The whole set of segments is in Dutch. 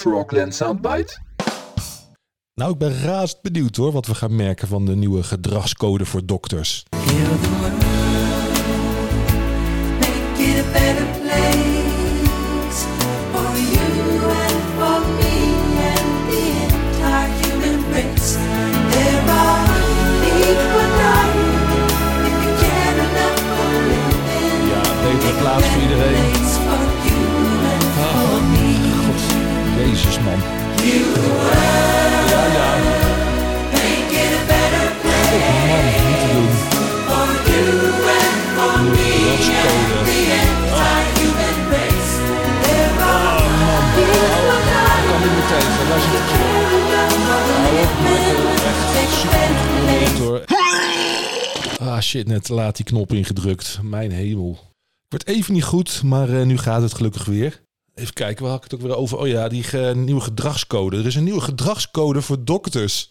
Frogland Soundbite? Nou, ik ben razend benieuwd hoor wat we gaan merken van de nieuwe gedragscode voor dokters. Plaats voor iedereen. Jezus man. Ja, ja, man, niet te doen. equal rights. kan. Echt super geprobeerd hoor. Ah shit, net laat die knop ingedrukt. Mijn hemel. Ik word even niet goed, maar eh, nu gaat het gelukkig weer. Even kijken, waar had ik het ook weer over? Oh ja, die nieuwe gedragscode. Er is een nieuwe gedragscode voor dokters.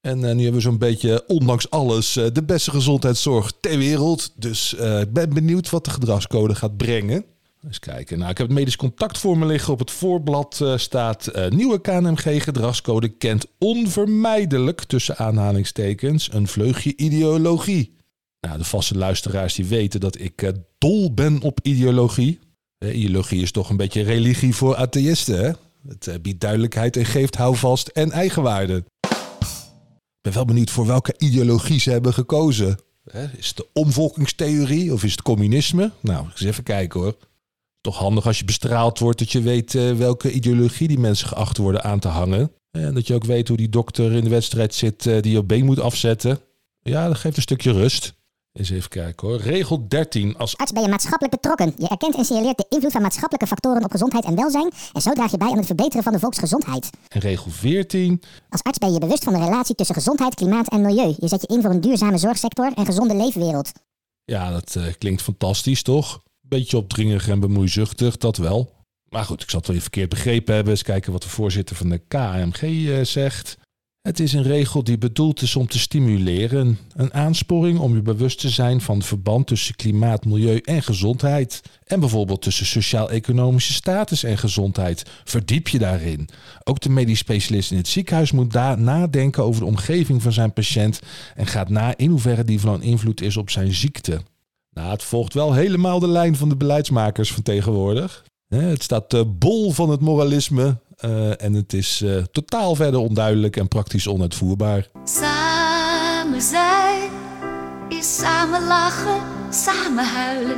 En eh, nu hebben we zo'n beetje, ondanks alles, eh, de beste gezondheidszorg ter wereld. Dus eh, ik ben benieuwd wat de gedragscode gaat brengen. Eens kijken. Nou, ik heb het medisch contact voor me liggen. Op het voorblad staat nieuwe KNMG-gedragscode kent onvermijdelijk tussen aanhalingstekens een vleugje ideologie. Nou, de vaste luisteraars die weten dat ik dol ben op ideologie. Ideologie is toch een beetje religie voor atheïsten, hè? Het eh, biedt duidelijkheid en geeft houvast en eigenwaarde. Ik ben wel benieuwd voor welke ideologie ze hebben gekozen. Is het de omvolkingstheorie of is het communisme? Nou, eens even kijken hoor. Toch handig als je bestraald wordt dat je weet eh, welke ideologie die mensen geacht worden aan te hangen. En dat je ook weet hoe die dokter in de wedstrijd zit eh, die je been moet afzetten. Ja, dat geeft een stukje rust. Eens even kijken hoor. Regel 13. Als arts ben je maatschappelijk betrokken. Je erkent en signaleert de invloed van maatschappelijke factoren op gezondheid en welzijn. En zo draag je bij aan het verbeteren van de volksgezondheid. en regel 14. Als arts ben je bewust van de relatie tussen gezondheid, klimaat en milieu. Je zet je in voor een duurzame zorgsector en gezonde leefwereld. Ja, dat eh, klinkt fantastisch, toch? Beetje opdringerig en bemoeizuchtig, dat wel. Maar goed, ik zal het wel even verkeerd begrepen hebben. Eens kijken wat de voorzitter van de KMG eh, zegt. Het is een regel die bedoeld is om te stimuleren. Een aansporing om je bewust te zijn van het verband tussen klimaat, milieu en gezondheid. En bijvoorbeeld tussen sociaal-economische status en gezondheid. Verdiep je daarin. Ook de medisch specialist in het ziekenhuis moet daar nadenken over de omgeving van zijn patiënt. En gaat na in hoeverre die van invloed is op zijn ziekte. Nou, het volgt wel helemaal de lijn van de beleidsmakers van tegenwoordig. Het staat eh, bol van het moralisme eh, en het is eh, totaal verder onduidelijk en praktisch onuitvoerbaar. Samen zijn is samen lachen, samen huilen.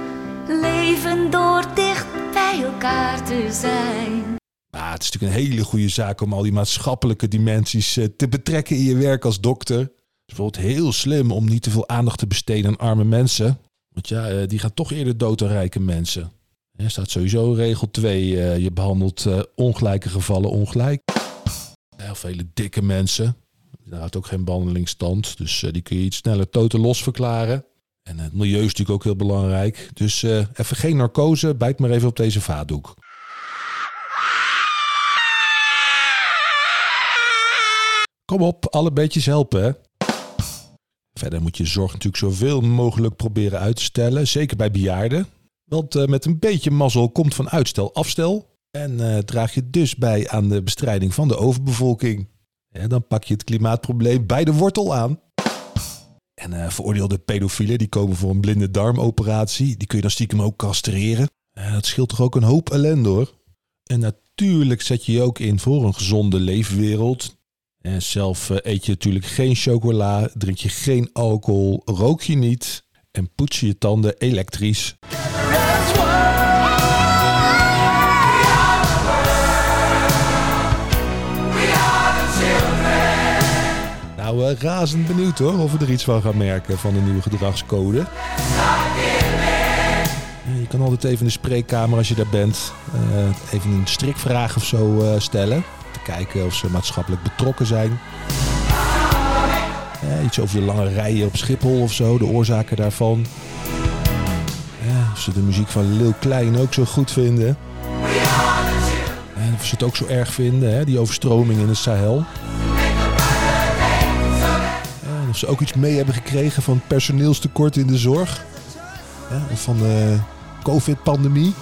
Leven door dicht bij elkaar te zijn. Maar het is natuurlijk een hele goede zaak om al die maatschappelijke dimensies eh, te betrekken in je werk als dokter. Het is bijvoorbeeld heel slim om niet te veel aandacht te besteden aan arme mensen. Want ja, die gaan toch eerder dood dan rijke mensen. Er staat sowieso regel 2. eh, je behandelt eh, ongelijke gevallen ongelijk. Vele dikke mensen. Daar houdt ook geen behandeling stand. Dus eh, die kun je iets sneller totaal los verklaren. En het milieu is natuurlijk ook heel belangrijk. Dus even geen narcose. Bijt maar even op deze vaatdoek. Kom op, alle beetjes helpen. Verder moet je zorg natuurlijk zoveel mogelijk proberen uit te stellen. Zeker bij bejaarden. Want eh, met een beetje mazzel komt van uitstel afstel. En eh, draag je dus bij aan de bestrijding van de overbevolking. Ja, dan pak je het klimaatprobleem bij de wortel aan. En eh, veroordeelde pedofielen die komen voor een blinde darmoperatie. Die kun je dan stiekem ook castreren. Dat scheelt toch ook een hoop ellende hoor. En natuurlijk zet je je ook in voor een gezonde leefwereld. En zelf eet je natuurlijk geen chocola, drink je geen alcohol, rook je niet en poets je je tanden elektrisch. Eh, razend benieuwd hoor of we er iets van gaan merken van de nieuwe gedragscode. Je kan altijd even in de spreekkamer als je daar bent, eh, even een strikvraag of zo eh, stellen. Te kijken of ze maatschappelijk betrokken zijn. Iets over de lange rijen op Schiphol of zo, de oorzaken daarvan. Of ze de muziek van Lil Klein ook zo goed vinden. En of ze het ook zo erg vinden, hè, die overstroming in de Sahel. Of ze ook iets mee hebben gekregen van personeelstekort in de zorg. Of van de COVID-pandemie.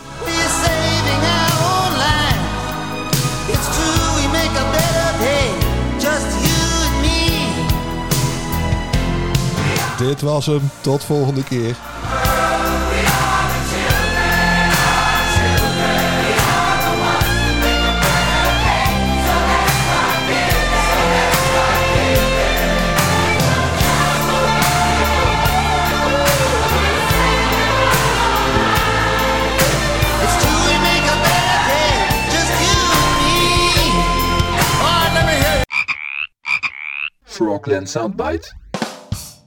Dit was hem. Tot volgende keer. Frogland Soundbite.